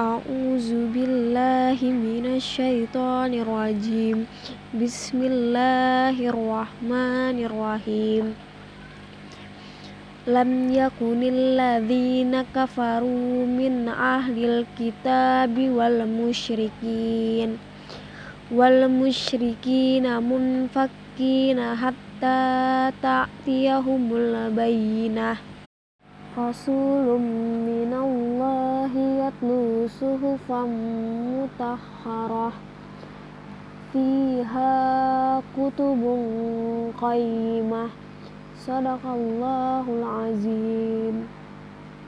A'udzu billahi minasyaitonir rajim. Bismillahirrahmanirrahim. Lam yakunil ladzina kafaru min ahlil kitabi wal musyrikin wal musyrikin munfakkin hatta ta'tiyahumul bayyinah rasulun suhu mutahharah fiha kutubun qayyimah. Sadaqallahul